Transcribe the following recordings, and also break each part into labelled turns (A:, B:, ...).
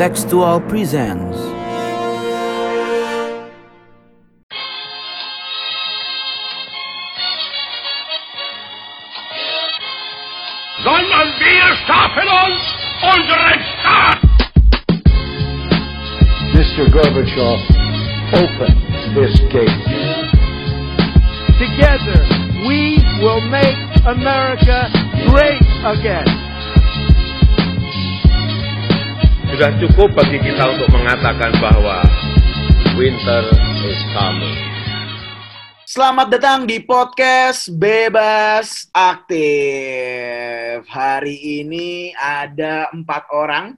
A: Contextual presents
B: sondern wir schaffen uns unseren Staat.
C: Mr. Gorbachev, open this gate.
D: Together, we will make America great again.
E: Sudah cukup bagi kita untuk mengatakan bahwa winter is coming.
F: Selamat datang di podcast Bebas Aktif. Hari ini ada empat orang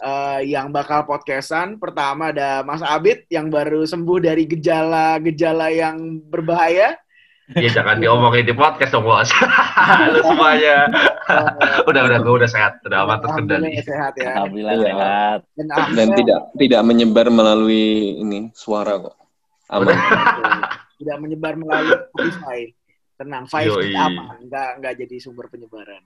F: eh, yang bakal podcastan. Pertama ada Mas Abid yang baru sembuh dari gejala-gejala yang berbahaya.
G: Ya jangan diomongin di podcast dong bos. Halo semuanya. udah udah gue udah sehat, udah aman terkendali.
F: Alhamdulillah sehat ya.
H: Alhamdulillah
I: Iya.
H: sehat.
F: Dan,
I: dan tidak tidak menyebar melalui ini suara kok aman
F: tidak menyebar melalui Spotify. Tenang, 5G
G: Yoi.
F: aman, nggak nggak jadi sumber penyebaran.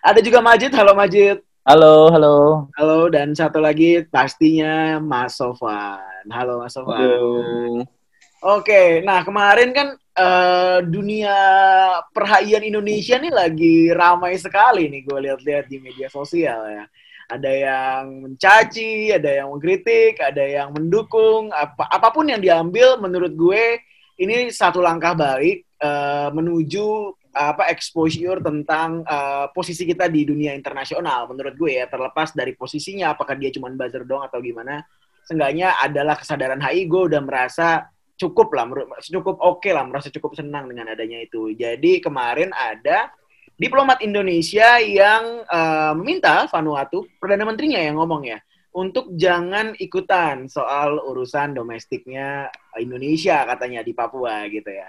F: ada juga Majid, halo Majid.
H: Halo, halo.
F: Halo dan satu lagi pastinya Mas Sofan. Halo Mas Sofan.
I: Aduh.
F: Oke, nah kemarin kan eh, dunia perhaian Indonesia nih lagi ramai sekali nih gue lihat-lihat di media sosial ya. Ada yang mencaci, ada yang mengkritik, ada yang mendukung. Apa apa pun yang diambil, menurut gue ini satu langkah baik eh, menuju apa exposure tentang eh, posisi kita di dunia internasional. Menurut gue ya, terlepas dari posisinya, apakah dia cuma buzzer dong atau gimana. Seenggaknya adalah kesadaran HI, gue udah merasa cukup lah, cukup oke lah, merasa cukup senang dengan adanya itu. Jadi kemarin ada diplomat Indonesia yang eh, meminta Vanuatu, perdana menterinya yang ngomong ya, untuk jangan ikutan soal urusan domestiknya Indonesia katanya di Papua gitu ya.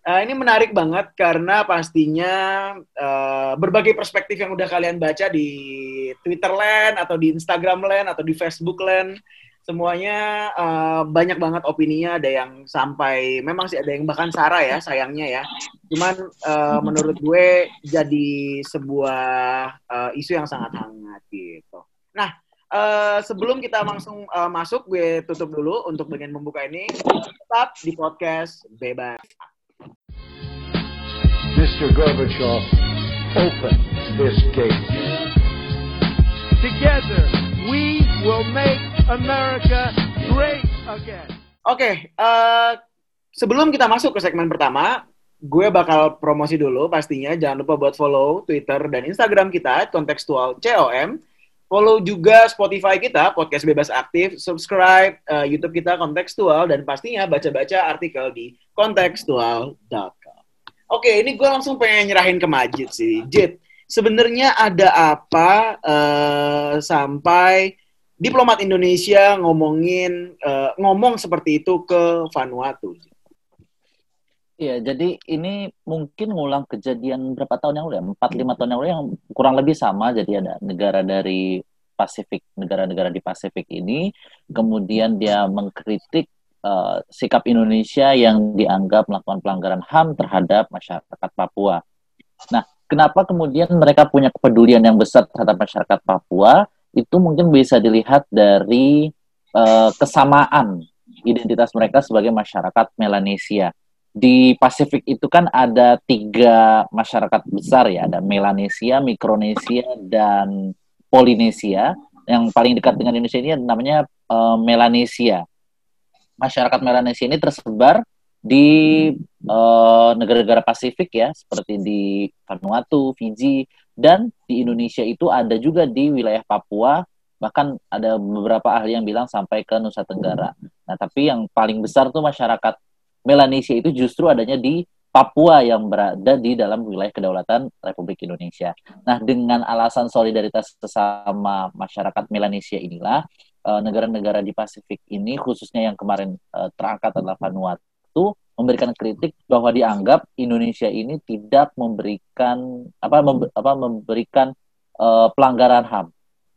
F: Eh, ini menarik banget karena pastinya eh, berbagai perspektif yang udah kalian baca di Twitter Land atau di Instagram Land atau di Facebook Land semuanya eh, banyak banget opininya ada yang sampai memang sih ada yang bahkan sara ya sayangnya ya cuman eh, menurut gue jadi sebuah eh, isu yang sangat hangat gitu nah eh, sebelum kita langsung eh, masuk gue tutup dulu untuk bagian membuka ini tetap di podcast bebas
C: Mr. Gorbachev, open this gate.
D: Together, we will make America great again.
F: Oke, eh, sebelum kita masuk ke segmen pertama, gue bakal promosi dulu pastinya. Jangan lupa buat follow Twitter dan Instagram kita, kontekstual COM. Follow juga Spotify kita, Podcast Bebas Aktif. Subscribe eh, YouTube kita, Kontekstual. Dan pastinya baca-baca artikel di kontekstual.com. Oke, ini gue langsung pengen nyerahin ke Majid sih. Jid, sebenarnya ada apa eh, sampai diplomat Indonesia ngomongin eh, ngomong seperti itu ke Vanuatu.
H: Iya, jadi ini mungkin ngulang kejadian berapa tahun yang lalu ya? Empat lima tahun yang lalu yang kurang lebih sama. Jadi ada negara dari Pasifik, negara-negara di Pasifik ini, kemudian dia mengkritik eh, sikap Indonesia yang dianggap melakukan pelanggaran HAM terhadap masyarakat Papua. Nah, kenapa kemudian mereka punya kepedulian yang besar terhadap masyarakat Papua? Itu mungkin bisa dilihat dari eh, kesamaan identitas mereka sebagai masyarakat Melanesia di Pasifik itu kan ada tiga masyarakat besar ya, ada Melanesia, Mikronesia, dan Polinesia. Yang paling dekat dengan Indonesia ini namanya eh, Melanesia. Masyarakat Melanesia ini tersebar di eh, negara-negara Pasifik ya, seperti di Vanuatu, Fiji, dan di Indonesia itu ada juga di wilayah Papua, bahkan ada beberapa ahli yang bilang sampai ke Nusa Tenggara. Nah, tapi yang paling besar tuh masyarakat Melanesia itu justru adanya di Papua yang berada di dalam wilayah kedaulatan Republik Indonesia. Nah, dengan alasan solidaritas sesama masyarakat Melanesia inilah eh, negara-negara di Pasifik ini khususnya yang kemarin eh, terangkat adalah Vanuatu memberikan kritik bahwa dianggap Indonesia ini tidak memberikan apa mem- apa memberikan eh, pelanggaran HAM,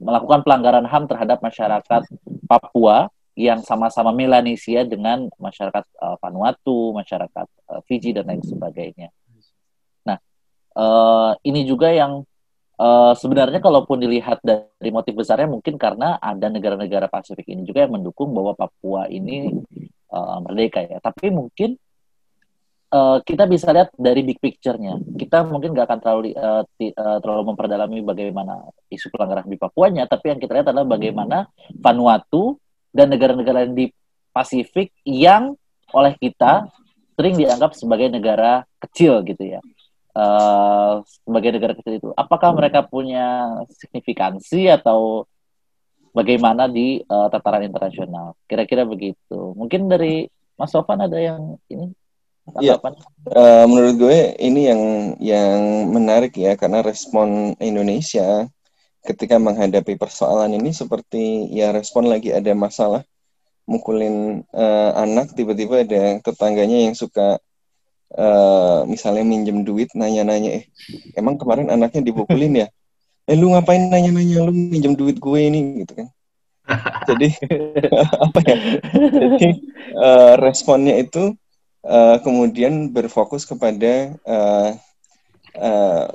H: melakukan pelanggaran HAM terhadap masyarakat Papua yang sama-sama Melanesia dengan masyarakat eh, Vanuatu, masyarakat eh, Fiji dan lain sebagainya. Nah, eh, ini juga yang Eh, sebenarnya kalaupun dilihat dari motif besarnya mungkin karena ada negara-negara Pasifik ini juga yang mendukung bahwa Papua ini uh, merdeka ya. Tapi mungkin uh, kita bisa lihat dari big picture-nya. Kita mungkin nggak akan terlalu uh, uh, terlalu memperdalami bagaimana isu pelanggaran di Papuanya, tapi yang kita lihat adalah bagaimana Vanuatu dan negara-negara di Pasifik yang oleh kita sering dianggap sebagai negara kecil gitu ya uh, sebagai negara kecil itu, apakah mereka punya signifikansi atau bagaimana di uh, tataran internasional? Kira-kira begitu. Mungkin dari Mas Sofan ada yang ini
I: Iya, uh, menurut gue ini yang yang menarik ya karena respon Indonesia ketika menghadapi persoalan ini seperti ya respon lagi ada masalah mukulin uh, anak tiba-tiba ada tetangganya yang suka uh, misalnya minjem duit nanya-nanya eh emang kemarin anaknya dipukulin ya eh lu ngapain nanya-nanya? Lu minjem duit gue ini gitu kan. Jadi apa ya? Jadi uh, responnya itu uh, kemudian berfokus kepada uh, uh,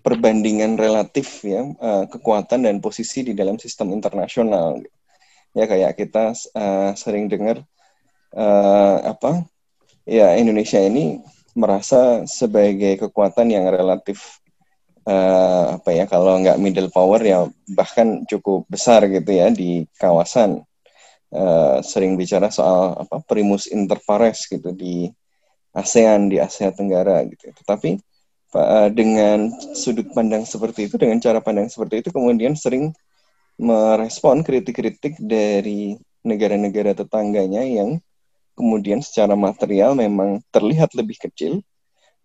I: perbandingan relatif ya uh, kekuatan dan posisi di dalam sistem internasional. Ya kayak kita uh, sering dengar uh, apa? Ya Indonesia ini merasa sebagai kekuatan yang relatif uh, apa ya kalau nggak middle power ya bahkan cukup besar gitu ya di kawasan. Uh, sering bicara soal apa primus inter pares gitu di ASEAN di Asia Tenggara gitu. Tetapi uh, dengan sudut pandang seperti itu dengan cara pandang seperti itu kemudian sering merespon kritik-kritik dari negara-negara tetangganya yang kemudian secara material memang terlihat lebih kecil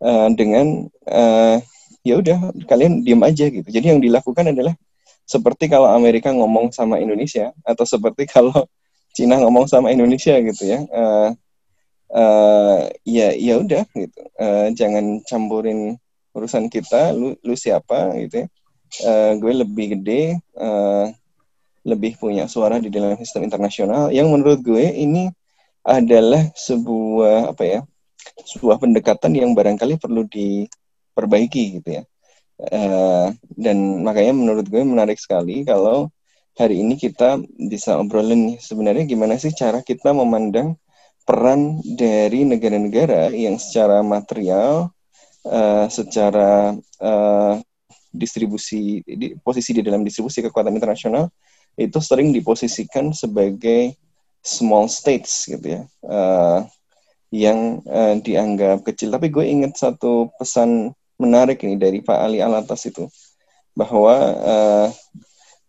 I: uh, dengan uh, ya udah kalian diem aja gitu. Jadi yang dilakukan adalah seperti kalau Amerika ngomong sama Indonesia atau seperti kalau Cina ngomong sama Indonesia gitu ya. Uh, uh, ya ya udah gitu. Uh, jangan campurin urusan kita. Lu lu siapa gitu ya. Uh, gue lebih gede, uh, lebih punya suara di dalam sistem internasional. Yang menurut gue ini adalah sebuah apa ya sebuah pendekatan yang barangkali perlu diperbaiki gitu ya. Uh, dan makanya menurut gue menarik sekali kalau hari ini kita bisa obrolin sebenarnya gimana sih cara kita memandang peran dari negara-negara yang secara material uh, secara uh, distribusi di, posisi di dalam distribusi kekuatan internasional itu sering diposisikan sebagai small states gitu ya. Uh, yang uh, dianggap kecil. Tapi gue ingat satu pesan menarik ini dari Pak Ali Alatas itu. Bahwa uh,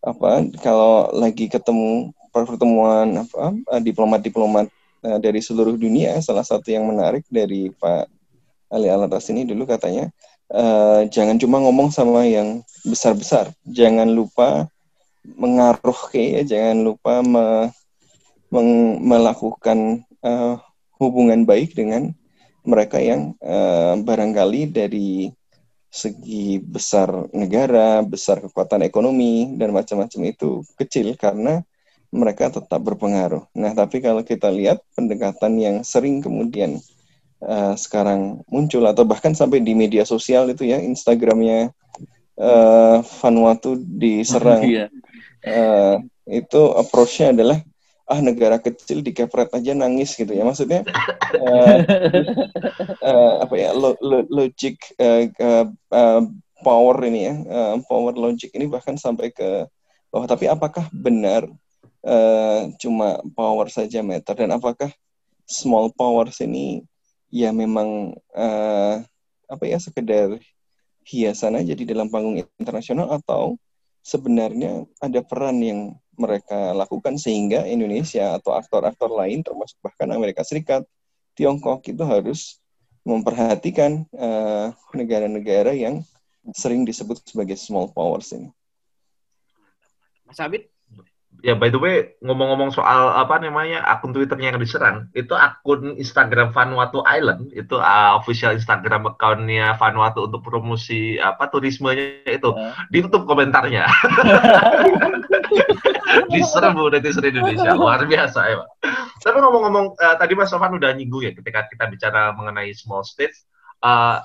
I: apa kalau lagi ketemu pertemuan apa diplomat-diplomat uh, dari seluruh dunia salah satu yang menarik dari Pak Ali Alatas ini dulu katanya uh, jangan cuma ngomong sama yang besar-besar. Jangan lupa mengaruh kayak ya jangan lupa me, melakukan uh, hubungan baik dengan mereka yang uh, barangkali dari segi besar negara, besar kekuatan ekonomi dan macam-macam itu kecil karena mereka tetap berpengaruh. Nah, tapi kalau kita lihat pendekatan yang sering kemudian uh, sekarang muncul atau bahkan sampai di media sosial itu ya Instagramnya uh, Vanuatu diserang, uh, itu approach-nya adalah ah negara kecil dikepret aja nangis gitu ya. Maksudnya uh, uh, apa ya lo, lo, logic uh, uh, power ini ya uh, power logic ini bahkan sampai ke bawah. Tapi apakah benar uh, cuma power saja meter? Dan apakah small powers ini ya memang uh, apa ya sekedar hiasan aja di dalam panggung internasional? Atau sebenarnya ada peran yang mereka lakukan sehingga Indonesia atau aktor-aktor lain termasuk bahkan Amerika Serikat, Tiongkok itu harus memperhatikan eh, negara-negara uh, yang sering disebut sebagai small powers ini.
F: Mas Abid?
G: Ya by the way ngomong-ngomong soal apa namanya akun Twitternya yang diserang itu akun Instagram Vanuatu Island itu uh, official Instagram accountnya Vanuatu untuk promosi apa turismenya itu uh. ditutup komentarnya diserbu netizen Indonesia luar biasa ya Pak. Tapi ngomong-ngomong uh, tadi Mas Sofan udah nyinggung ya ketika kita bicara mengenai small states uh,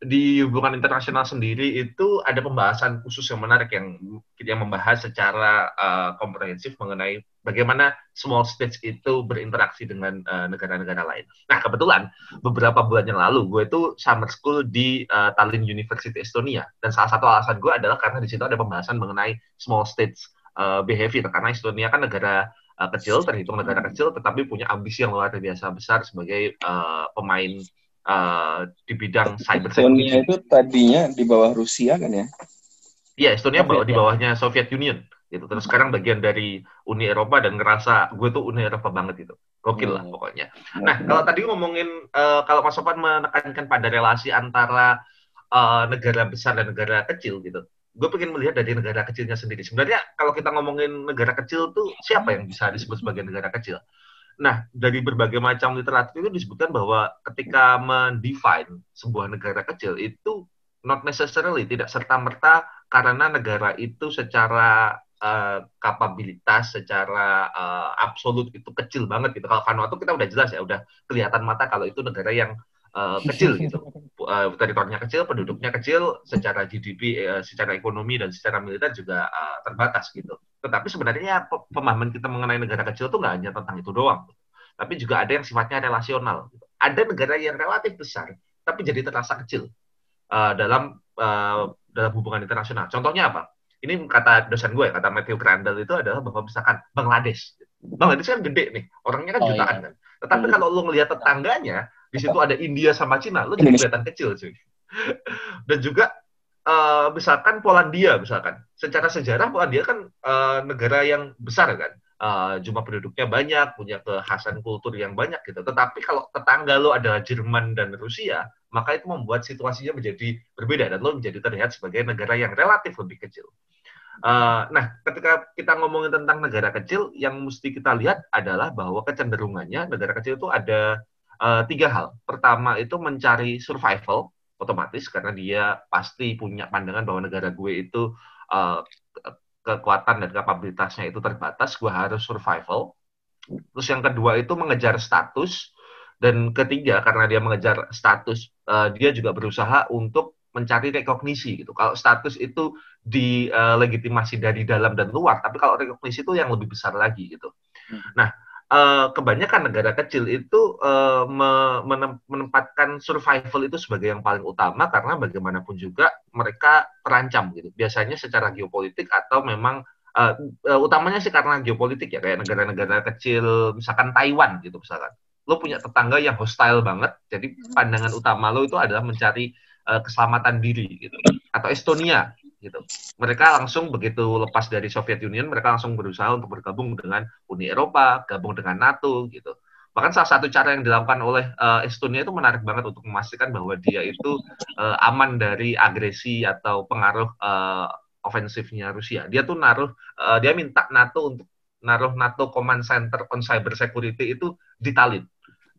G: di hubungan internasional sendiri itu ada pembahasan khusus yang menarik yang yang membahas secara uh, komprehensif mengenai bagaimana small states itu berinteraksi dengan uh, negara-negara lain. Nah kebetulan beberapa bulan yang lalu gue itu summer school di uh, Tallinn University Estonia dan salah satu alasan gue adalah karena di situ ada pembahasan mengenai small states uh, behavior karena Estonia kan negara uh, kecil terhitung negara kecil tetapi punya ambisi yang luar biasa besar sebagai uh, pemain uh, di bidang cyber security.
I: Estonia itu tadinya di bawah Rusia kan ya?
G: Iya, Estonia bawa di
H: ya.
G: bawahnya Soviet Union gitu. Terus sekarang bagian dari Uni Eropa dan ngerasa gue tuh Uni Eropa banget itu. Gokil lah
I: Hmm.
G: pokoknya. Nah, kalau tadi ngomongin uh, kalau Mas Sopan menekankan pada relasi antara uh, negara besar dan negara kecil gitu. Gue pengen melihat dari negara kecilnya sendiri. Sebenarnya kalau kita ngomongin negara kecil tuh siapa yang bisa disebut sebagai negara kecil? Nah, dari berbagai macam literatur itu disebutkan bahwa ketika mendefine sebuah negara kecil itu not necessarily tidak serta merta karena negara itu secara uh, kapabilitas, secara uh, absolut itu kecil banget gitu. Kalau Vanuatu kita udah jelas ya, udah kelihatan mata kalau itu negara yang uh, kecil gitu. Uh, teritorinya kecil, penduduknya kecil, secara GDP, uh, secara ekonomi dan secara militer juga uh, terbatas gitu. Tetapi sebenarnya pe- pemahaman kita mengenai negara kecil itu nggak hanya tentang itu doang, tapi juga ada yang sifatnya relasional. Gitu. Ada negara yang relatif besar, tapi jadi terasa kecil uh, dalam uh, dalam hubungan internasional. Contohnya apa? Ini kata dosen gue, kata Matthew Crandall itu adalah bahwa misalkan Bangladesh. Bangladesh kan gede nih, orangnya kan
H: Oh,
G: jutaan
H: iya.
G: kan. Tetapi
H: Hmm.
G: kalau lo ngelihat tetangganya, di situ ada India sama Cina, lo jadi kelihatan kecil cuy. Dan juga eh, misalkan Polandia misalkan, secara sejarah Polandia kan eh, negara yang besar kan, Eh, jumlah penduduknya banyak, punya kekhasan kultur yang banyak gitu. Tetapi kalau tetangga lo adalah Jerman dan Rusia, maka itu membuat situasinya menjadi berbeda dan lo menjadi terlihat sebagai negara yang relatif lebih kecil. Eh, nah, ketika kita ngomongin tentang negara kecil, yang mesti kita lihat adalah bahwa kecenderungannya negara kecil itu ada eh, tiga hal. Pertama itu mencari survival otomatis karena dia pasti punya pandangan bahwa negara gue itu ke- kekuatan dan kapabilitasnya itu terbatas, gue harus survival. Terus yang kedua itu mengejar status dan ketiga karena dia mengejar status, eh, dia juga berusaha untuk mencari rekognisi gitu. Kalau status itu dilegitimasi dari dalam dan luar, tapi kalau rekognisi itu yang lebih besar lagi gitu.
H: Hmm.
G: Nah, eh, kebanyakan negara kecil itu eh, me- menem- menempatkan survival itu sebagai yang paling utama karena bagaimanapun juga mereka terancam gitu. Biasanya secara geopolitik atau memang eh, eh, utamanya sih karena geopolitik ya kayak negara-negara kecil misalkan Taiwan gitu misalkan. Lo punya tetangga yang hostile banget, jadi pandangan utama lo itu adalah mencari eh, keselamatan diri gitu. Atau Estonia gitu. Mereka langsung begitu lepas dari Soviet Union, mereka langsung berusaha untuk bergabung dengan Uni Eropa, gabung dengan NATO gitu. Bahkan salah satu cara yang dilakukan oleh eh, Estonia itu menarik banget untuk memastikan bahwa dia itu eh, aman dari agresi atau pengaruh eh, ofensifnya Rusia. Dia tuh naruh, eh, dia minta NATO untuk naruh NATO Command Center on Cyber Security itu di Tallinn.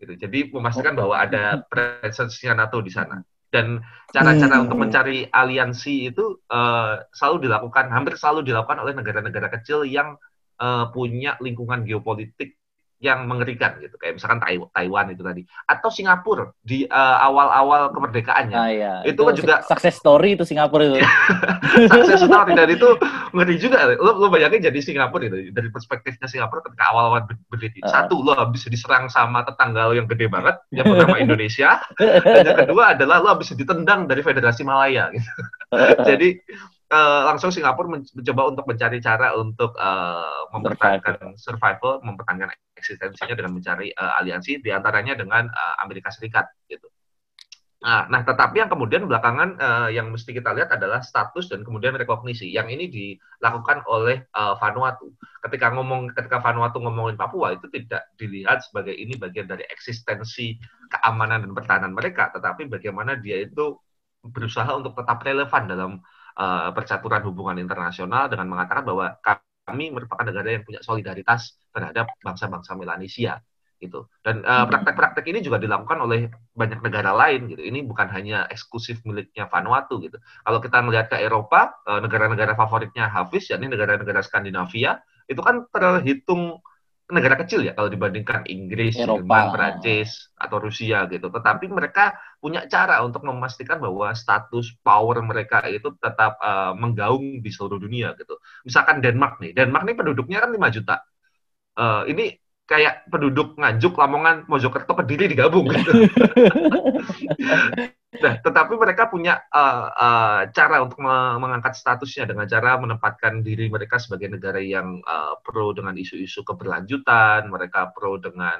G: Gitu. Jadi memastikan bahwa ada presence-nya NATO di sana. Dan cara-cara
I: Hmm.
G: untuk mencari aliansi itu eh, selalu dilakukan, hampir selalu dilakukan oleh negara-negara kecil yang eh, punya lingkungan geopolitik yang mengerikan gitu kayak misalkan Tai- Taiwan itu tadi atau Singapura di eh, awal-awal kemerdekaannya
H: Ah, iya.
G: Itu kan juga-
H: success story itu Singapura itu.
G: sukses story dan itu ngeri juga lo lo bayangin jadi Singapura gitu dari perspektifnya Singapura ketika awal-awal ber- berdiri
H: Ah.
G: satu lo habis diserang sama tetangga lo yang gede banget yang bernama Indonesia dan yang kedua adalah lo habis ditendang dari Federasi Malaya gitu. jadi eh, langsung Singapura men- mencoba untuk mencari cara untuk eh, mempertahankan survival, mempertahankan eksistensinya dengan mencari eh, aliansi di antaranya dengan eh, Amerika Serikat gitu. Nah, nah, tetapi yang kemudian belakangan eh, yang mesti kita lihat adalah status dan kemudian rekognisi. Yang ini dilakukan oleh eh, Vanuatu. Ketika ngomong, ketika Vanuatu ngomongin Papua itu tidak dilihat sebagai ini bagian dari eksistensi keamanan dan pertahanan mereka, tetapi bagaimana dia itu berusaha untuk tetap relevan dalam eh, percaturan hubungan internasional dengan mengatakan bahwa kami merupakan negara yang punya solidaritas terhadap bangsa-bangsa Melanesia gitu. Dan eh, praktek-praktek ini juga dilakukan oleh banyak negara lain gitu. Ini bukan hanya eksklusif miliknya Vanuatu gitu. Kalau kita melihat ke Eropa, eh, negara-negara favoritnya Hafiz yakni negara-negara Skandinavia itu kan terhitung negara kecil ya kalau dibandingkan Inggris,
H: Eropa.
G: Jerman, Prancis atau Rusia gitu. Tetapi mereka punya cara untuk memastikan bahwa status power mereka itu tetap uh, menggaung di seluruh dunia gitu. Misalkan Denmark nih, Denmark nih penduduknya kan 5 juta. Uh, ini kayak penduduk Nganjuk, Lamongan, Mojokerto, Kediri digabung gitu. nah, tetapi mereka punya uh, uh, cara untuk me mengangkat statusnya dengan cara menempatkan diri mereka sebagai negara yang uh, pro dengan isu-isu keberlanjutan, mereka pro dengan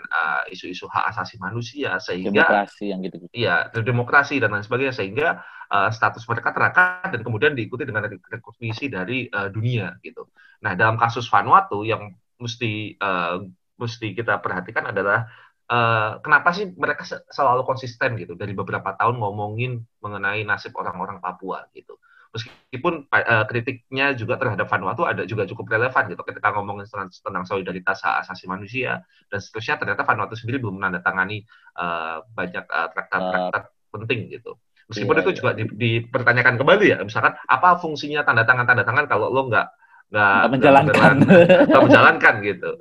G: isu-isu uh, hak asasi manusia, sehingga
H: demokrasi yang gitu.
G: Iya, demokrasi dan lain sebagainya, sehingga uh, status mereka terangkat dan kemudian diikuti dengan rekognisi dari uh, dunia gitu. Nah, dalam kasus Vanuatu yang mesti uh, mesti kita perhatikan adalah Uh, kenapa sih mereka selalu konsisten gitu dari beberapa tahun ngomongin mengenai nasib orang-orang Papua gitu meskipun uh, kritiknya juga terhadap Vanuatu ada juga cukup relevan gitu ketika ngomongin tentang, tentang solidaritas hak asasi manusia dan seterusnya ternyata Vanuatu sendiri belum menandatangani uh, banyak traktat-traktat uh, penting gitu meskipun iya, itu iya. juga di, dipertanyakan kembali ya misalkan apa fungsinya tanda tangan tanda tangan kalau lo nggak nggak
H: menjalankan
G: nggak menjalankan gitu.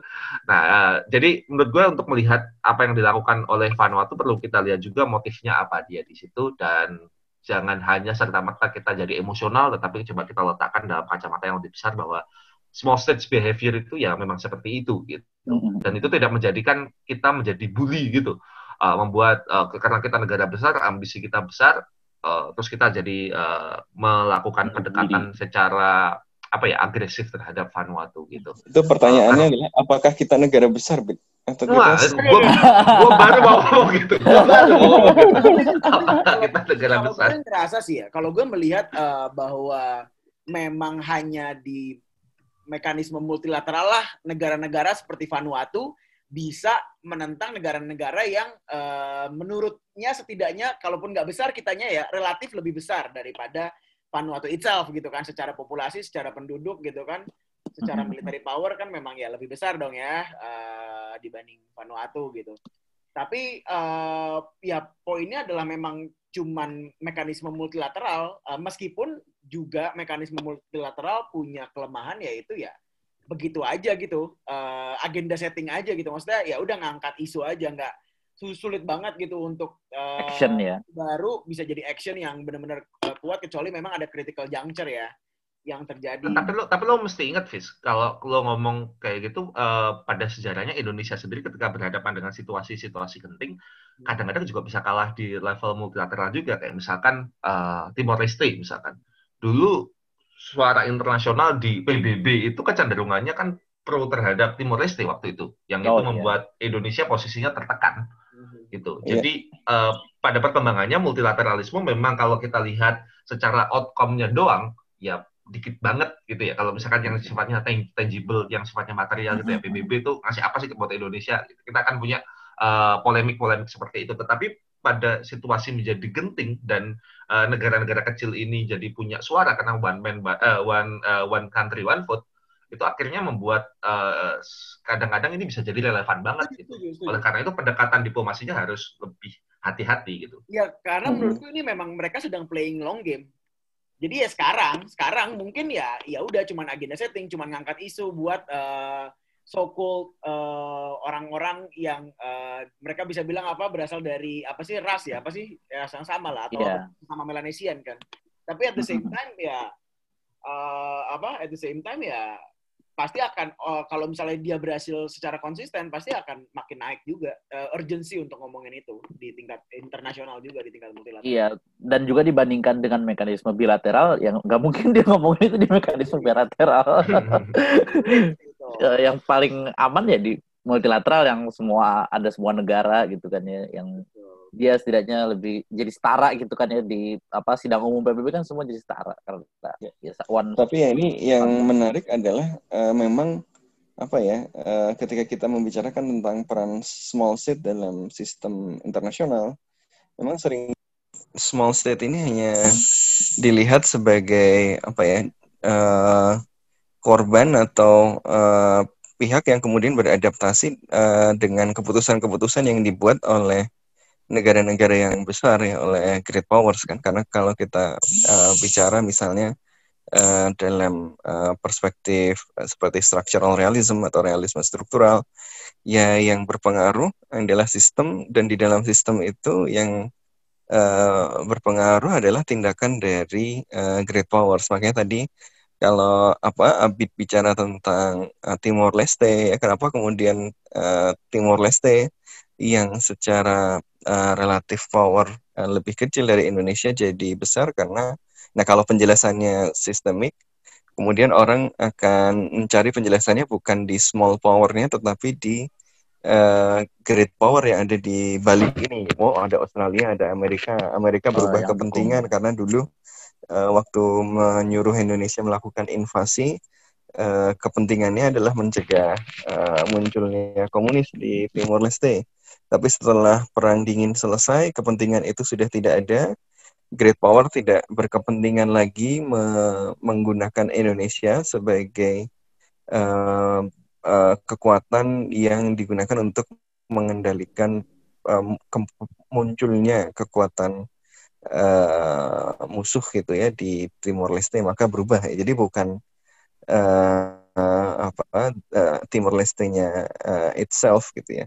G: Nah, uh, jadi menurut gue untuk melihat apa yang dilakukan oleh Vanuatu perlu kita lihat juga motifnya apa dia di situ dan jangan hanya serta merta kita jadi emosional, tetapi coba kita letakkan dalam kacamata yang lebih besar bahwa small states behavior itu ya memang seperti itu gitu. Mm-hmm. Dan itu tidak menjadikan kita menjadi bully gitu. Uh, membuat uh, karena kita negara besar, ambisi kita besar, uh, terus kita jadi uh, melakukan pendekatan secara apa ya agresif terhadap Vanuatu gitu.
I: Itu pertanyaannya uh, adalah apakah kita negara besar, Bik? Atau
G: Wah, kita... gua, gua baru mau ngomong gitu. Gua baru mau ngomong gitu. Apakah kita negara
F: kalau
G: besar?
F: Gue ngerasa sih ya, kalau gue melihat uh, bahwa memang hanya di mekanisme multilateral lah negara-negara seperti Vanuatu bisa menentang negara-negara yang uh, menurutnya setidaknya kalaupun nggak besar kitanya ya relatif lebih besar daripada Vanuatu itself gitu kan. Secara populasi, secara penduduk gitu kan, secara military power kan memang ya lebih besar dong ya uh, dibanding Vanuatu gitu. Tapi uh, ya poinnya adalah memang cuman mekanisme multilateral uh, meskipun juga mekanisme multilateral punya kelemahan yaitu ya begitu aja gitu uh, agenda setting aja gitu. Maksudnya ya udah ngangkat isu aja nggak sulit banget gitu untuk uh,
H: action ya
F: baru bisa jadi action yang benar-benar uh, kuat kecuali memang ada critical juncture ya yang terjadi.
G: Tapi lo tapi lo mesti ingat Fis, kalau lo ngomong kayak gitu uh, pada sejarahnya Indonesia sendiri ketika berhadapan dengan situasi-situasi genting hmm. kadang-kadang juga bisa kalah di level multilateral juga kayak misalkan uh, Timor Leste misalkan. Dulu suara internasional di PBB itu kecenderungannya kan pro terhadap Timor Leste waktu itu, yang oh, itu iya. membuat Indonesia posisinya tertekan gitu. Yeah. Jadi uh, pada perkembangannya multilateralisme memang kalau kita lihat secara outcome-nya doang ya dikit banget gitu ya. Kalau misalkan yang sifatnya tangible, yang sifatnya material gitu ya, PBB itu ngasih apa sih buat Indonesia? Gitu. Kita akan punya eh, polemik-polemik uh, seperti itu. Tetapi pada situasi menjadi genting dan eh, negara-negara uh, kecil ini jadi punya suara karena one man uh, one uh, one country one vote itu akhirnya membuat kadang-kadang uh, ini bisa jadi relevan banget gitu. Oleh karena itu pendekatan diplomasinya harus lebih hati-hati gitu.
F: Ya karena hmm. menurutku ini memang mereka sedang playing long game. Jadi ya sekarang, sekarang mungkin ya ya udah cuman agenda setting, cuman ngangkat isu buat uh, so called uh, orang-orang yang uh, mereka bisa bilang apa berasal dari apa sih ras ya, apa sih ya yang sama lah atau yeah. sama Melanesian kan. Tapi at the same time ya uh, apa at the same time ya pasti akan uh, kalau misalnya dia berhasil secara konsisten pasti akan makin naik juga uh, urgency untuk ngomongin itu di tingkat internasional juga di tingkat multilateral.
H: Iya dan juga dibandingkan dengan mekanisme bilateral yang nggak mungkin dia ngomongin itu di mekanisme bilateral. yang paling aman ya di multilateral yang semua ada semua negara gitu kan ya yang dia setidaknya lebih jadi setara gitu kan ya di apa sidang umum PBB kan semua jadi setara karena
I: ya, ya one tapi ya ini yang menarik adalah uh, memang apa ya uh, ketika kita membicarakan tentang peran small state dalam sistem internasional memang sering small state ini hanya dilihat sebagai apa ya uh, korban atau uh, pihak yang kemudian beradaptasi uh, dengan keputusan-keputusan yang dibuat oleh negara-negara yang besar ya oleh great powers kan. Karena kalau kita uh, bicara misalnya uh, dalam uh, perspektif uh, seperti structural realism atau realisme struktural ya yang berpengaruh adalah sistem dan di dalam sistem itu yang uh, berpengaruh adalah tindakan dari uh, great powers. Makanya tadi kalau apa Abid bicara tentang uh, Timor Leste ya kenapa kemudian uh, Timor Leste yang secara uh, relatif power uh, lebih kecil dari Indonesia jadi besar karena nah kalau penjelasannya sistemik kemudian orang akan mencari penjelasannya bukan di small powernya tetapi di uh, great power yang ada di Bali ini oh ada Australia ada Amerika Amerika berubah oh, kepentingan dukung. karena dulu uh, waktu menyuruh Indonesia melakukan invasi uh, kepentingannya adalah mencegah uh, munculnya komunis di Timor Leste. Tapi setelah perang dingin selesai, kepentingan itu sudah tidak ada. Great Power tidak berkepentingan lagi me menggunakan Indonesia sebagai uh, uh, kekuatan yang digunakan untuk mengendalikan um, ke munculnya kekuatan uh, musuh gitu ya di Timor Leste maka berubah jadi bukan uh, uh, apa uh, Timor Leste-nya uh, itself gitu ya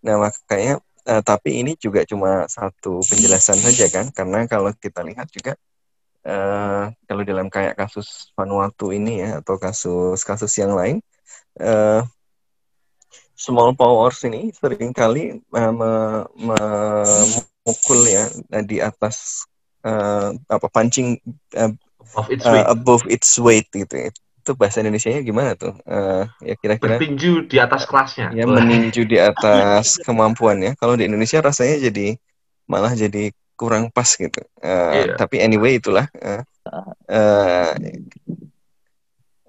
I: nah makanya uh, tapi ini juga cuma satu penjelasan saja kan karena kalau kita lihat juga uh, kalau dalam kayak kasus Vanuatu ini ya atau kasus-kasus yang lain uh, small powers ini sering kali uh, me, me, mukul ya eh, di atas uh, apa pancing uh, above, its uh, above its weight gitu ya. Itu bahasa Indonesia-nya gimana tuh? Uh, ya kira-kira
G: meninju di atas kelasnya.
I: Ya meninju di atas kemampuannya. Kalau di Indonesia rasanya jadi malah jadi kurang pas gitu. Uh, yeah. Tapi anyway itulah uh, uh,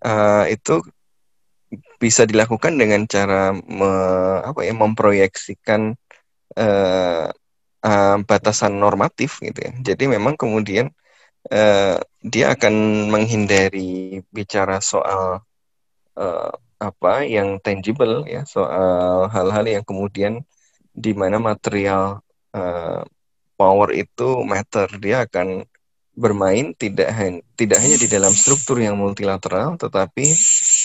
I: uh, itu bisa dilakukan dengan cara me, apa ya memproyeksikan uh, uh, batasan normatif gitu ya. Jadi memang kemudian uh, dia akan menghindari bicara soal uh, apa yang tangible ya, soal hal-hal yang kemudian di mana material uh, power itu matter. Dia akan bermain tidak hanya tidak hanya di dalam struktur yang multilateral, tetapi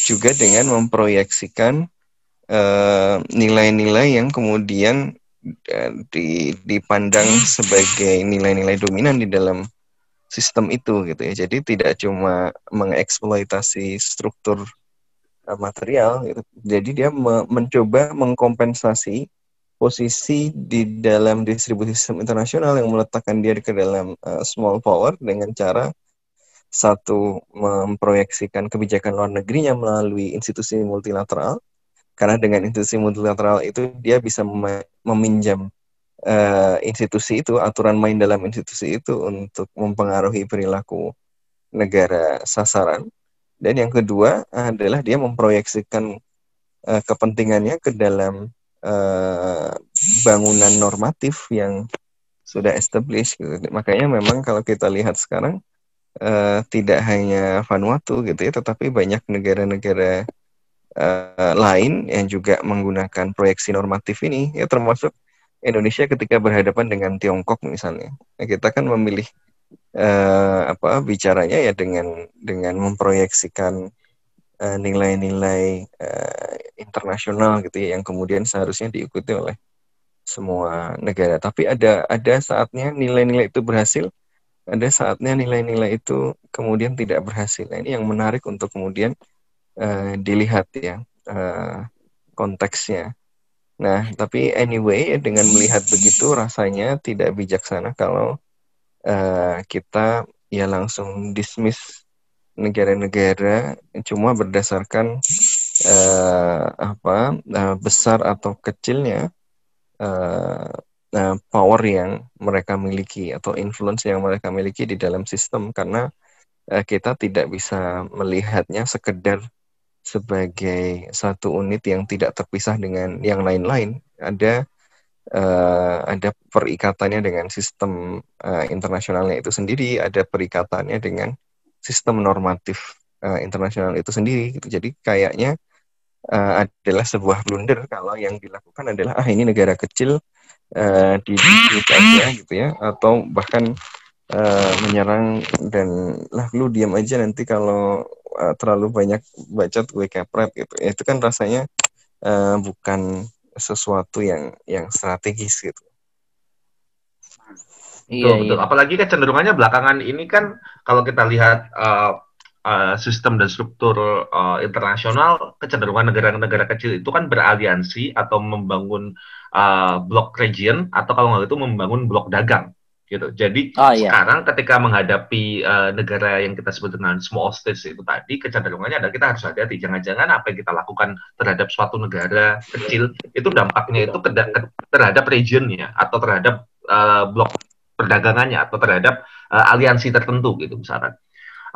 I: juga dengan memproyeksikan nilai-nilai uh, yang kemudian di, dipandang sebagai nilai-nilai dominan di dalam sistem itu gitu ya. Jadi tidak cuma mengeksploitasi struktur uh, material gitu. Jadi dia me mencoba mengkompensasi posisi di dalam distribusi sistem internasional yang meletakkan dia ke dalam uh, small power dengan cara satu memproyeksikan kebijakan luar negerinya melalui institusi multilateral karena dengan institusi multilateral itu dia bisa meminjam uh, institusi itu, aturan main dalam institusi itu untuk mempengaruhi perilaku negara sasaran. Dan yang kedua adalah dia memproyeksikan uh, kepentingannya ke dalam uh, bangunan normatif yang sudah established. Gitu. Makanya memang kalau kita lihat sekarang uh, tidak hanya Vanuatu gitu ya, tetapi banyak negara-negara uh, lain yang juga menggunakan proyeksi normatif ini ya termasuk Indonesia ketika berhadapan dengan Tiongkok misalnya nah, kita kan memilih uh, apa bicaranya ya dengan dengan memproyeksikan eh, nilai-nilai uh, internasional gitu ya yang kemudian seharusnya diikuti oleh semua negara tapi ada ada saatnya nilai-nilai itu berhasil ada saatnya nilai-nilai itu kemudian tidak berhasil nah, ini yang menarik untuk kemudian uh, dilihat ya uh, konteksnya. Nah, tapi anyway dengan melihat begitu rasanya tidak bijaksana kalau uh, kita ya langsung dismiss negara-negara cuma berdasarkan uh, apa uh, besar atau kecilnya uh, uh, power yang mereka miliki atau influence yang mereka miliki di dalam sistem. Karena uh, kita tidak bisa melihatnya sekedar sebagai satu unit yang tidak terpisah dengan yang lain-lain. Ada uh, ada perikatannya dengan sistem uh, internasionalnya itu sendiri, ada perikatannya dengan sistem normatif uh, internasional itu sendiri. Gitu. Jadi kayaknya uh, adalah sebuah blunder kalau yang dilakukan adalah ah ini negara kecil uh, di aja gitu ya, atau bahkan uh, menyerang dan lah lu diam aja nanti kalau uh, terlalu banyak bacot gue kepret gitu. Ya, itu kan rasanya uh, bukan sesuatu yang yang strategis gitu.
G: Iya, betul, betul. Iya. Apalagi kecenderungannya belakangan ini kan kalau kita lihat uh, uh, sistem dan struktur uh, internasional, kecenderungan negara-negara kecil itu kan beraliansi atau membangun uh, blok region atau kalau nggak itu membangun blok dagang gitu. Jadi oh, iya. sekarang ketika menghadapi uh, negara yang kita sebut dengan small states itu tadi, kecenderungannya adalah kita harus hati-hati. Jangan-jangan apa yang kita lakukan terhadap suatu negara kecil itu dampaknya itu terhadap regionnya atau terhadap uh, blok perdagangannya atau terhadap uh, aliansi tertentu gitu misalkan.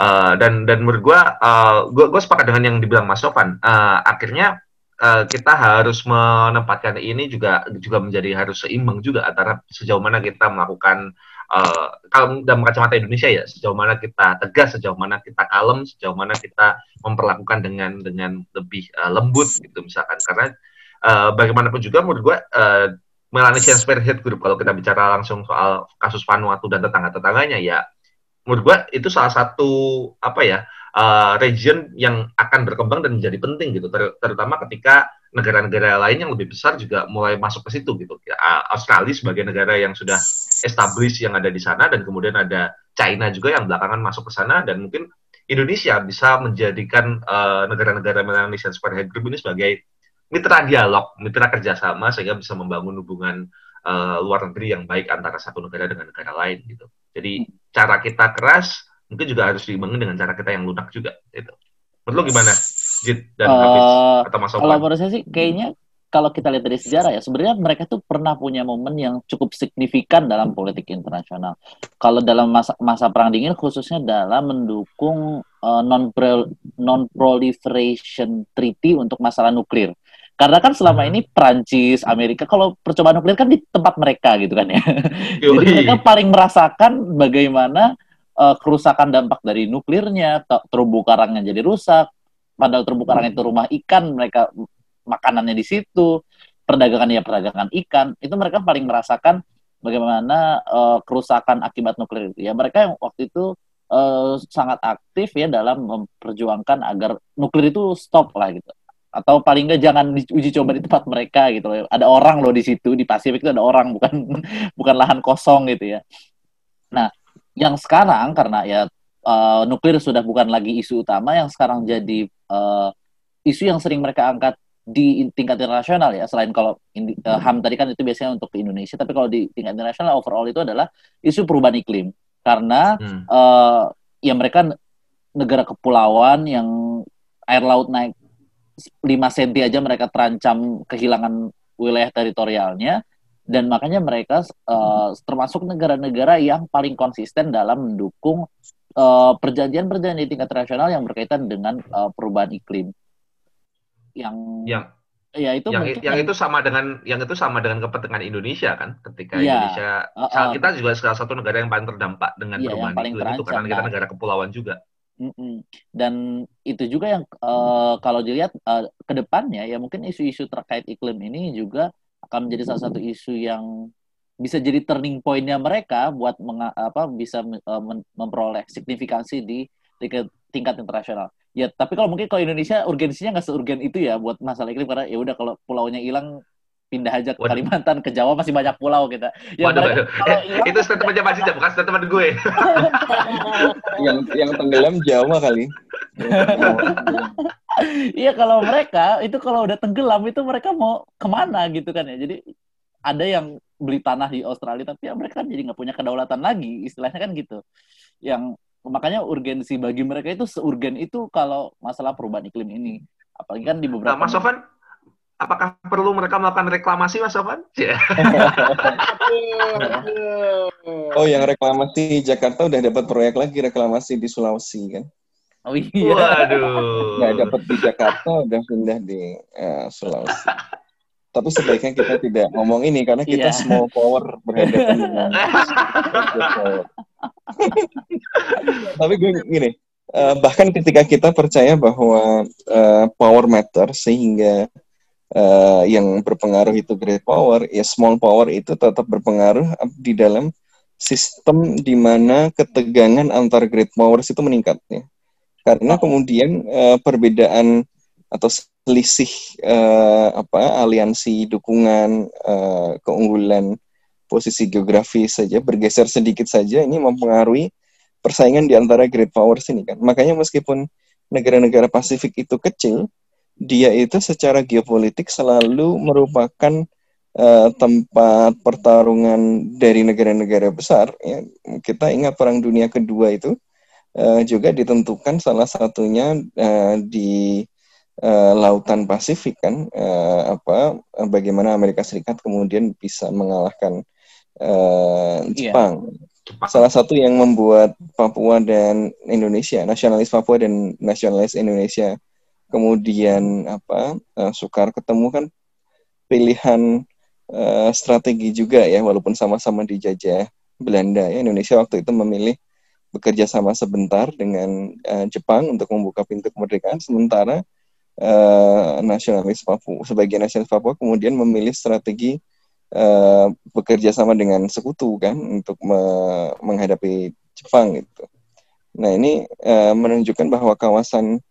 G: Uh, dan dan menurut gue, uh, gue sepakat dengan yang dibilang Mas Sofan. Uh, akhirnya uh, kita harus menempatkan ini juga juga menjadi harus seimbang juga antara sejauh mana kita melakukan uh, kalau dalam kacamata Indonesia ya sejauh mana kita tegas, sejauh mana kita kalem, sejauh mana kita memperlakukan dengan dengan lebih uh, lembut gitu misalkan. Karena uh, bagaimanapun juga menurut gue uh, Melanesian Spearhead Group kalau kita bicara langsung soal kasus Vanuatu dan tetangga-tetangganya ya menurut gua itu salah satu apa ya uh, region yang akan berkembang dan menjadi penting gitu ter terutama ketika negara-negara lain yang lebih besar juga mulai masuk ke situ gitu ya, Australia sebagai negara yang sudah established yang ada di sana dan kemudian ada China juga yang belakangan masuk ke sana dan mungkin Indonesia bisa menjadikan uh, negara-negara Melanesian Spearhead Group ini sebagai mitra dialog, mitra kerjasama sehingga bisa membangun hubungan uh, luar negeri yang baik antara satu negara dengan negara lain gitu. Jadi cara kita keras mungkin juga harus diimbangi dengan cara kita yang lunak juga gitu. Menurut gimana? Jit dan uh, Hafiz atau Mas
H: Kalau menurut saya sih kayaknya kalau kita lihat dari sejarah ya sebenarnya mereka tuh pernah punya momen yang cukup signifikan dalam politik internasional. Kalau dalam masa masa perang dingin khususnya dalam mendukung uh, non non proliferation treaty untuk masalah nuklir. Karena kan selama hmm. ini Prancis, Amerika, kalau percobaan nuklir kan di tempat mereka gitu kan ya. Jadi mereka paling merasakan bagaimana uh, kerusakan dampak dari nuklirnya, terumbu karangnya jadi rusak. Padahal terumbu karang itu rumah ikan, mereka makanannya di situ, perdagangan ya perdagangan ikan, itu mereka paling merasakan bagaimana uh, kerusakan akibat nuklir itu. Ya mereka yang waktu itu uh, sangat aktif ya dalam memperjuangkan agar nuklir itu stop lah gitu atau paling nggak jangan diuji coba di tempat mereka gitu loh. Ada orang loh di situ di Pasifik itu ada orang bukan bukan lahan kosong gitu ya. Nah, yang sekarang karena ya uh, nuklir sudah bukan lagi isu utama yang sekarang jadi uh, isu yang sering mereka angkat di tingkat internasional ya. Selain kalau indi, uh, HAM tadi kan itu biasanya untuk ke Indonesia tapi kalau di tingkat internasional overall itu adalah isu perubahan iklim. Karena hmm. uh, ya mereka negara kepulauan yang air laut naik 5 cm aja mereka terancam kehilangan wilayah teritorialnya dan makanya mereka uh, termasuk negara-negara yang paling konsisten dalam mendukung perjanjian perjanjian-perjanjian di tingkat internasional yang berkaitan dengan uh, perubahan iklim.
G: Yang yang ya itu yang, yang itu sama dengan yang itu sama dengan kepentingan Indonesia kan ketika ya, Indonesia uh, uh, kita juga salah satu negara yang paling terdampak dengan ya, perubahan iklim itu karena kita negara kepulauan juga.
H: Dan itu juga yang uh, kalau dilihat uh, ke depannya ya mungkin isu-isu terkait iklim ini juga akan menjadi salah satu isu yang bisa jadi turning pointnya mereka buat menga- apa bisa uh, memperoleh signifikansi di tingkat, tingkat internasional. Ya tapi kalau mungkin kalau Indonesia urgensinya nggak seurgen itu ya buat masalah iklim karena ya udah kalau pulaunya hilang pindah aja ke Kalimantan, ke Jawa masih banyak pulau kita.
G: Ya, waduh, waduh. Eh, itu statementnya Mas Ija, bukan statement gue.
I: yang yang tenggelam Jawa kali.
H: Iya kalau mereka itu kalau udah tenggelam itu mereka mau ke mana gitu kan ya. Jadi ada yang beli tanah di Australia tapi ya mereka kan jadi nggak punya kedaulatan lagi istilahnya kan gitu. Yang makanya urgensi bagi mereka itu seurgen itu kalau masalah perubahan iklim ini. Apalagi kan di beberapa.
G: Nah, Mas Sofan, apakah perlu mereka melakukan reklamasi Mas Sofan? Yeah.
I: oh, yang reklamasi Jakarta udah dapat proyek lagi reklamasi di Sulawesi kan?
H: Oh iya.
G: Waduh.
I: Nggak dapat di Jakarta, udah pindah di uh, Sulawesi. Tapi sebaiknya kita tidak ngomong ini karena kita yeah. small power berhadapan dengan Tapi gue gini, uh, bahkan ketika kita percaya bahwa uh, power matter sehingga uh, yang berpengaruh itu great power, ya small power itu tetap berpengaruh di dalam sistem di mana ketegangan antar great powers itu meningkat ya. Karena kemudian uh, perbedaan atau selisih uh, apa aliansi dukungan uh, keunggulan posisi geografis saja bergeser sedikit saja ini mempengaruhi persaingan di antara great powers ini kan. Makanya meskipun negara-negara Pasifik itu kecil, dia itu secara geopolitik selalu merupakan uh, tempat pertarungan dari negara-negara besar. Ya. Kita ingat Perang Dunia Kedua itu uh, juga ditentukan salah satunya uh, di uh, lautan Pasifik kan, uh, apa bagaimana Amerika Serikat kemudian bisa mengalahkan uh, Jepang. Yeah. Salah satu yang membuat Papua dan Indonesia, nasionalis Papua dan nasionalis Indonesia, kemudian apa uh, sukar ketemu kan pilihan uh, strategi juga ya, walaupun sama-sama dijajah Belanda ya. Indonesia waktu itu memilih bekerja sama sebentar dengan uh, Jepang untuk membuka pintu kemerdekaan, sementara uh, nasionalis Papua, sebagian nasionalis Papua kemudian memilih strategi uh, bekerja sama dengan sekutu kan untuk me menghadapi Jepang gitu. Nah ini uh, menunjukkan bahwa kawasan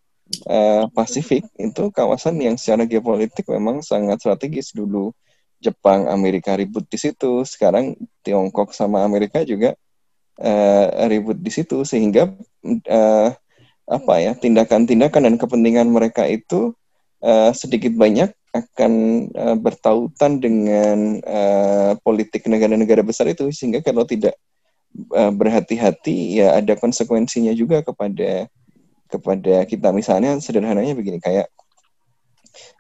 I: uh, Pasifik itu kawasan yang secara geopolitik memang sangat strategis dulu. Jepang, Amerika ribut di situ. Sekarang Tiongkok sama Amerika juga uh, ribut di situ sehingga uh, apa ya tindakan-tindakan dan kepentingan mereka itu uh, sedikit banyak akan uh, bertautan dengan uh, politik negara-negara besar itu sehingga kalau tidak uh, berhati-hati ya ada konsekuensinya juga kepada kepada kita misalnya sederhananya begini kayak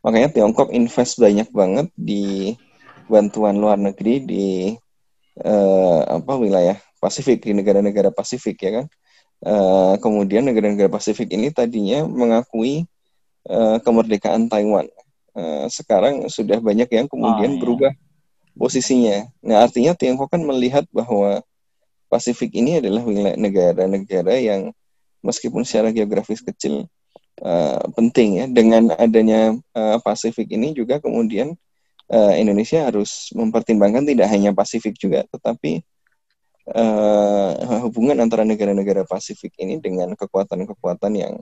I: makanya Tiongkok invest banyak banget di bantuan luar negeri di uh, apa wilayah Pasifik di negara-negara Pasifik ya kan uh, kemudian negara-negara Pasifik ini tadinya mengakui uh, kemerdekaan Taiwan Eh, sekarang sudah banyak yang kemudian oh, iya. berubah posisinya. Nah, artinya Tiongkok kan melihat bahwa Pasifik ini adalah wilayah negara-negara yang meskipun secara geografis kecil uh, penting ya. Dengan adanya uh, Pasifik ini juga kemudian uh, Indonesia harus mempertimbangkan tidak hanya Pasifik juga, tetapi uh, hubungan antara negara-negara Pasifik ini dengan kekuatan-kekuatan yang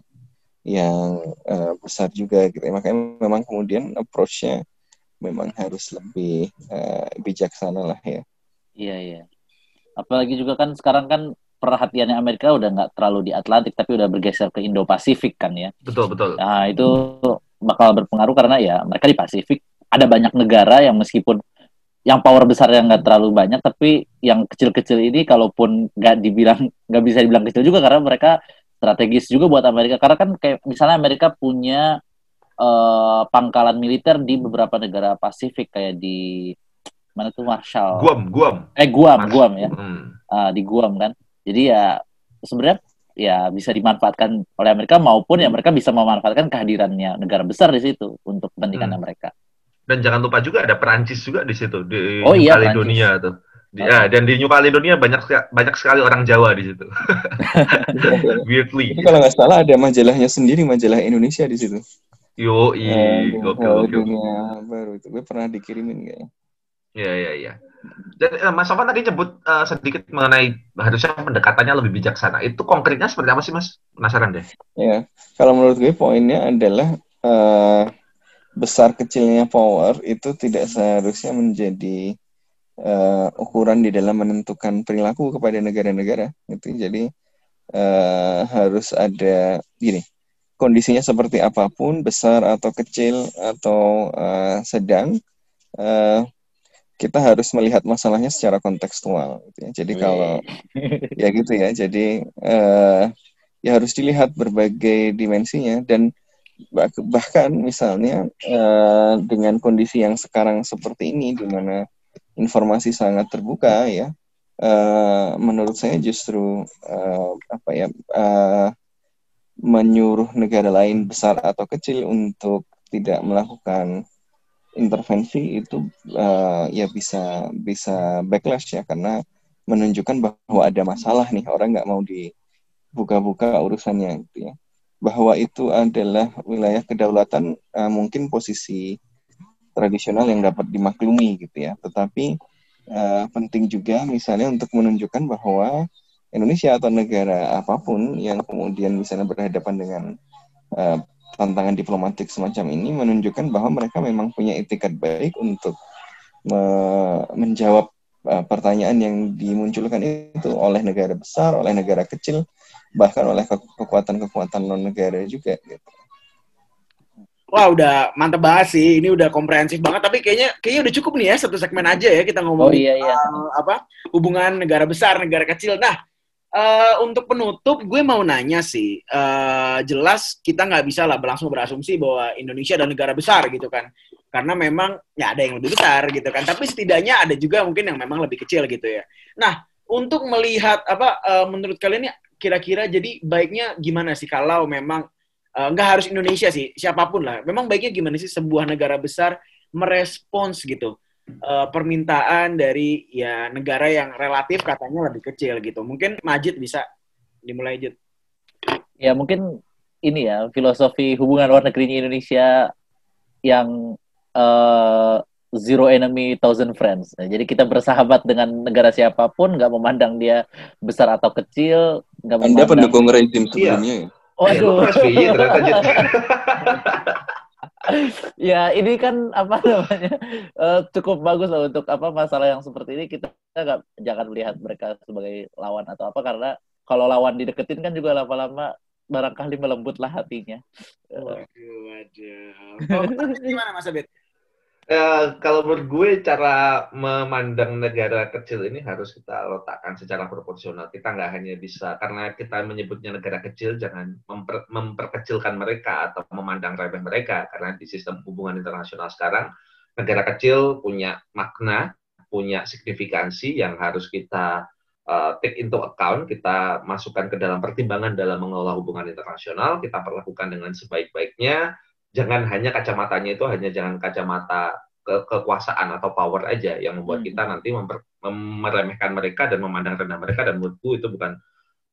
I: yang uh, besar juga gitu. Ya. Makanya memang kemudian approach-nya memang harus lebih uh, bijaksana lah ya.
H: Iya iya. Apalagi juga kan sekarang kan perhatiannya Amerika udah nggak terlalu di Atlantik tapi udah bergeser ke Indo-Pasifik kan ya.
G: Betul betul.
H: Nah itu bakal berpengaruh karena ya mereka di Pasifik ada banyak negara yang meskipun yang power besar yang nggak terlalu banyak tapi yang kecil-kecil ini kalaupun nggak dibilang nggak bisa dibilang kecil juga karena mereka strategis juga buat Amerika karena kan kayak misalnya Amerika punya uh, pangkalan militer di beberapa negara Pasifik kayak di mana tuh Marshall
G: Guam Guam
H: eh Guam Marshall. Guam ya hmm. uh, di Guam kan jadi ya sebenarnya ya bisa dimanfaatkan oleh Amerika maupun ya mereka bisa memanfaatkan kehadirannya negara besar di situ untuk kepentingan hmm. mereka
G: dan jangan lupa juga ada Perancis juga di situ di oh, iya, Caledonia tuh Ya, dan di New Caledonia banyak banyak sekali orang Jawa di situ.
I: Weirdly. Itu kalau nggak salah ada majalahnya sendiri, majalah Indonesia di situ.
G: Yo, iya, uh, gokil,
I: baru itu gue pernah dikirimin kayaknya.
G: Iya, iya, iya. Dan uh, Mas Sofan tadi nyebut uh, sedikit mengenai harusnya pendekatannya lebih bijaksana. Itu konkretnya seperti apa sih, Mas? Penasaran deh.
I: Ya, kalau menurut gue poinnya adalah uh, besar kecilnya power itu tidak seharusnya menjadi uh, ukuran di dalam menentukan perilaku kepada negara-negara gitu jadi uh, harus ada gini kondisinya seperti apa pun besar atau kecil atau uh, sedang uh, kita harus melihat masalahnya secara kontekstual gitu ya. jadi kalau ya gitu ya jadi uh, ya harus dilihat berbagai dimensinya dan bahkan misalnya uh, dengan kondisi yang sekarang seperti ini di mana informasi sangat terbuka ya uh, menurut saya justru uh, apa ya uh, menyuruh negara lain besar atau kecil untuk tidak melakukan intervensi itu uh, ya bisa bisa backlash ya karena menunjukkan bahwa ada masalah nih orang nggak mau dibuka-buka urusannya gitu ya bahwa itu adalah wilayah kedaulatan uh, mungkin posisi tradisional yang dapat dimaklumi gitu ya. Tetapi uh, penting juga misalnya untuk menunjukkan bahwa Indonesia atau negara apa pun yang kemudian misalnya berhadapan dengan uh, tantangan diplomatik semacam ini menunjukkan bahwa mereka memang punya etikat baik untuk me menjawab uh, pertanyaan yang dimunculkan itu oleh negara besar, oleh negara kecil, bahkan oleh kekuatan-kekuatan non negara juga gitu.
F: Wah udah mantep banget sih, ini udah komprehensif banget. Tapi kayaknya kayaknya udah cukup nih ya satu segmen aja ya kita ngomong
H: Oh iya iya.
F: uh, apa hubungan negara besar negara kecil. Nah uh, untuk penutup gue mau nanya sih, uh, jelas kita nggak bisa lah langsung berasumsi bahwa Indonesia adalah negara besar gitu kan, karena memang ya ada yang lebih besar gitu kan. Tapi setidaknya ada juga mungkin yang memang lebih kecil gitu ya. Nah untuk melihat apa uh, menurut kalian ya kira-kira jadi baiknya gimana sih kalau memang uh, nggak harus Indonesia sih, siapa pun lah. Memang baiknya gimana sih sebuah negara besar merespons gitu uh, permintaan dari ya negara yang relatif katanya lebih kecil gitu. Mungkin Majid bisa dimulai Jid.
H: Ya mungkin ini ya filosofi hubungan luar negerinya Indonesia yang uh, zero enemy thousand friends. Nah, jadi kita bersahabat dengan negara siapa pun, nggak memandang dia besar atau kecil, nggak
I: Anda
H: memandang.
I: pendukung rezim sebelumnya ya?
H: Waduh.
G: Ternyata Jid.
H: ya ini kan apa namanya eh, cukup bagus lah untuk apa masalah yang seperti ini kita nggak jangan melihat mereka sebagai lawan atau apa karena kalau lawan dideketin kan juga lama-lama barangkali melembutlah hatinya.
F: Waduh, waduh. Abid gimana Mas Abid?
G: Ya, kalau menurut gue cara memandang negara kecil ini harus kita letakkan secara proporsional. Kita nggak hanya bisa karena kita menyebutnya negara kecil, jangan memper- memperkecilkan mereka atau memandang remeh mereka. Karena di sistem hubungan internasional sekarang, negara kecil punya makna, punya signifikansi yang harus kita uh, take into account, kita masukkan ke dalam pertimbangan dalam mengelola hubungan internasional, kita perlakukan dengan sebaik-baiknya jangan hanya kacamatanya itu hanya jangan kacamata ke kekuasaan atau power aja yang membuat
H: Hmm.
G: kita nanti memper, mem- meremehkan mereka dan memandang rendah mereka dan menurutku itu bukan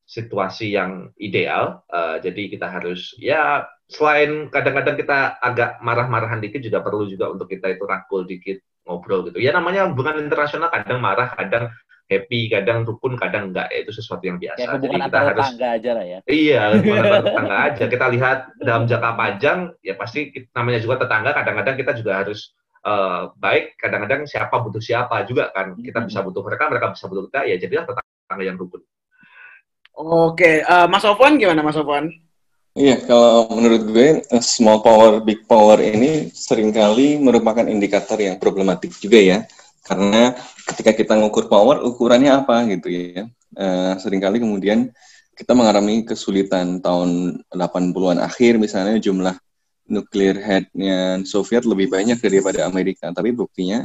G: situasi yang ideal. Eh, jadi kita harus ya selain kadang-kadang kita agak marah-marahan dikit juga perlu juga untuk kita itu rangkul dikit ngobrol gitu. Ya namanya hubungan internasional kadang marah, kadang happy, kadang rukun, kadang enggak. Ya, itu sesuatu yang biasa.
H: ya
G: Jadi kita harus
H: tetangga aja lah ya.
G: Iya, hubungan tetangga aja. Kita lihat dalam jangka panjang, ya pasti kita- namanya juga tetangga. Kadang-kadang kita juga harus eh, baik. Kadang-kadang siapa butuh siapa juga kan. Kita bisa butuh mereka, mereka bisa butuh kita. Ya jadilah tetangga yang rukun.
F: Oke, eh, Mas Sofwan gimana Mas Sofwan?
I: Iya, kalau menurut gue eh, small power, big power ini sering kali merupakan indikator yang problematik juga ya. Karena ketika kita ngukur power, ukurannya apa gitu ya. Eh, sering kali kemudian kita mengalami kesulitan tahun 80-an akhir misalnya jumlah nuklir head-nya Soviet lebih banyak daripada Amerika. Tapi buktinya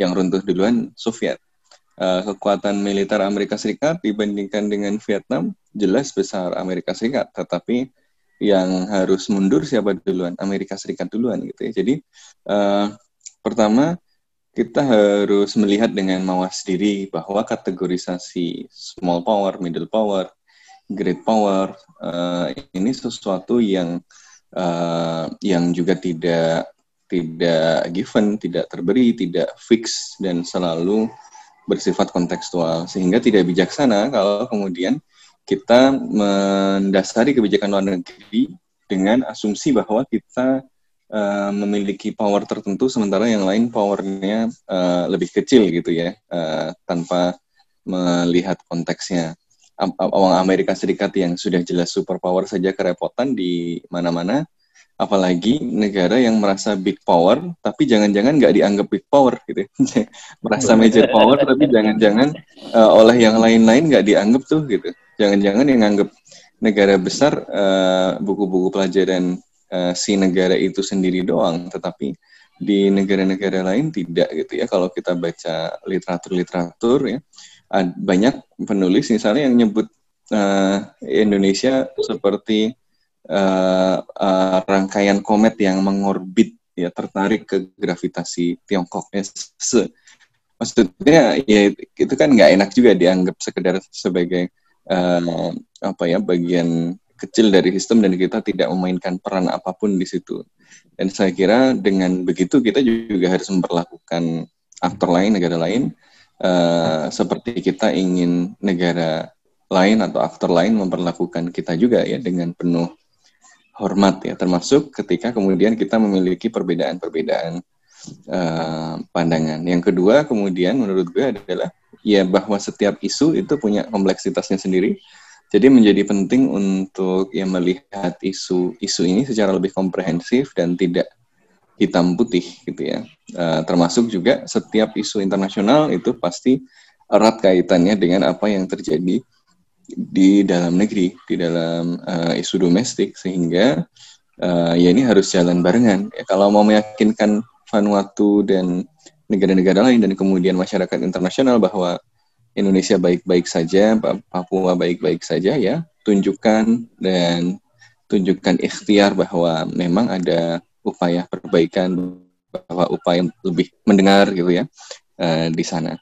I: yang runtuh duluan Soviet. Eh, kekuatan militer Amerika Serikat dibandingkan dengan Vietnam jelas besar Amerika Serikat, tetapi yang harus mundur siapa duluan? Amerika Serikat duluan gitu ya. Jadi eh, pertama kita harus melihat dengan mawas diri bahwa kategorisasi small power, middle power, great power eh, ini sesuatu yang eh, yang juga tidak tidak given, tidak terberi, tidak fix dan selalu bersifat kontekstual. Sehingga tidak bijaksana kalau kemudian kita mendasari kebijakan luar negeri dengan asumsi bahwa kita uh, memiliki power tertentu sementara yang lain powernya uh, lebih kecil gitu ya uh, tanpa melihat konteksnya. Awang Amerika Serikat yang sudah jelas superpower saja kerepotan di mana-mana, apalagi negara yang merasa big power tapi jangan-jangan nggak dianggap big power gitu ya. merasa major power tapi jangan-jangan uh, oleh yang lain-lain nggak dianggap tuh gitu jangan-jangan yang anggap negara besar buku-buku uh, pelajaran uh, si negara itu sendiri doang tetapi di negara-negara lain tidak gitu ya. Kalau kita baca literatur-literatur ya banyak penulis misalnya yang nyebut uh, Indonesia seperti uh, uh, rangkaian komet yang mengorbit ya tertarik ke gravitasi Tiongkok ya maksudnya ya itu kan nggak enak juga dianggap sekedar sebagai uh, apa ya bagian kecil dari sistem dan kita tidak memainkan peran apa pun di situ dan saya kira dengan begitu kita juga harus memperlakukan aktor lain negara lain uh, seperti kita ingin negara lain atau aktor lain memperlakukan kita juga ya dengan penuh hormat ya termasuk ketika kemudian kita memiliki perbedaan-perbedaan uh, pandangan. Yang kedua kemudian menurut gue adalah ya bahwa setiap isu itu punya kompleksitasnya sendiri. Jadi menjadi penting untuk ya melihat isu-isu ini secara lebih komprehensif dan tidak hitam putih gitu ya. Uh, termasuk juga setiap isu internasional itu pasti erat kaitannya dengan apa yang terjadi di dalam negeri, di dalam uh, isu domestik sehingga uh, ya ini harus jalan barengan. Ya, kalau mau meyakinkan Vanuatu dan negara-negara lain dan kemudian masyarakat internasional bahwa Indonesia baik-baik saja, Papua baik-baik saja ya, tunjukkan dan tunjukkan ikhtiar bahwa memang ada upaya perbaikan bahwa upaya lebih mendengar gitu ya uh, di sana.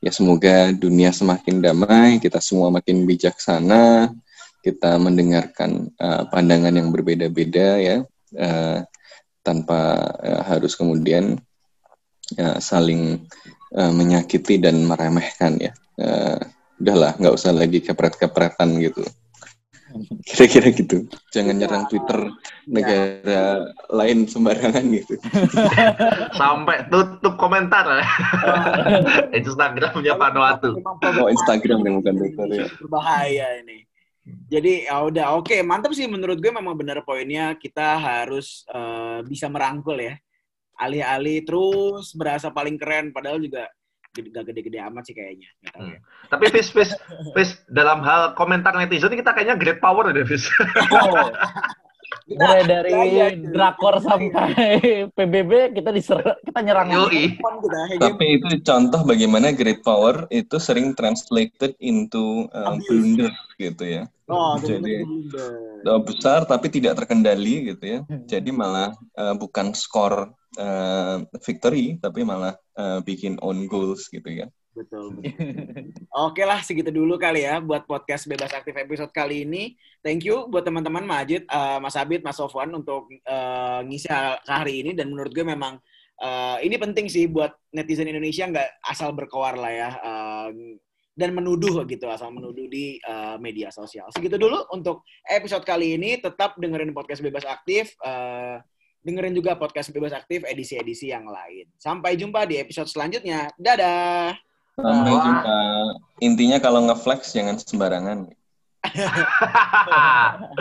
I: Ya semoga dunia semakin damai, kita semua makin bijaksana, kita mendengarkan uh, pandangan yang berbeda-beda ya uh, tanpa harus kemudian saling menyakiti dan meremehkan ya. Uh, udahlah, nggak usah lagi kepret-kepretan gitu. Kira-kira gitu. Jangan ya. nyerang Twitter negara ya. lain sembarangan gitu.
G: Sampai tutup komentar. Instagramnya Vanuatu.
I: Oh Instagram yang bukan Twitter ya.
F: Berbahaya ini. Jadi ya udah oke okay. mantap sih menurut gue memang benar poinnya kita harus uh, bisa merangkul ya alih-alih terus berasa paling keren padahal juga gak gede-gede amat sih kayaknya. tahu hmm. ya.
G: Tapi Fis, Fis, Fis, dalam hal komentar netizen kita kayaknya great power deh, Fis. Oh.
H: Mulai dari ya, drakor sampai PBB kita diserang, kita nyerang.
I: Yoi. Tapi itu contoh bagaimana great power itu sering translated into um, blunder gitu ya. Oh, jadi blunder. besar tapi tidak terkendali gitu ya. Hmm. Jadi malah uh, bukan skor uh, victory tapi malah uh, bikin own goals gitu ya.
F: Betul. Oke lah segitu dulu kali ya buat podcast bebas aktif episode kali ini. Thank you buat teman-teman Majid, uh, Mas Abid, Mas Sofwan untuk uh, ngisi hari ini dan menurut gue memang uh, ini penting sih buat netizen Indonesia nggak asal berkoar lah ya. Uh, dan menuduh gitu asal menuduh di uh, media sosial. Segitu dulu untuk episode kali ini. Tetap dengerin podcast bebas aktif. Uh, dengerin juga podcast Bebas Aktif edisi-edisi yang lain. Sampai jumpa di episode selanjutnya. Dadah.
I: Sampai jumpa. Intinya kalau ngeflex jangan sembarangan.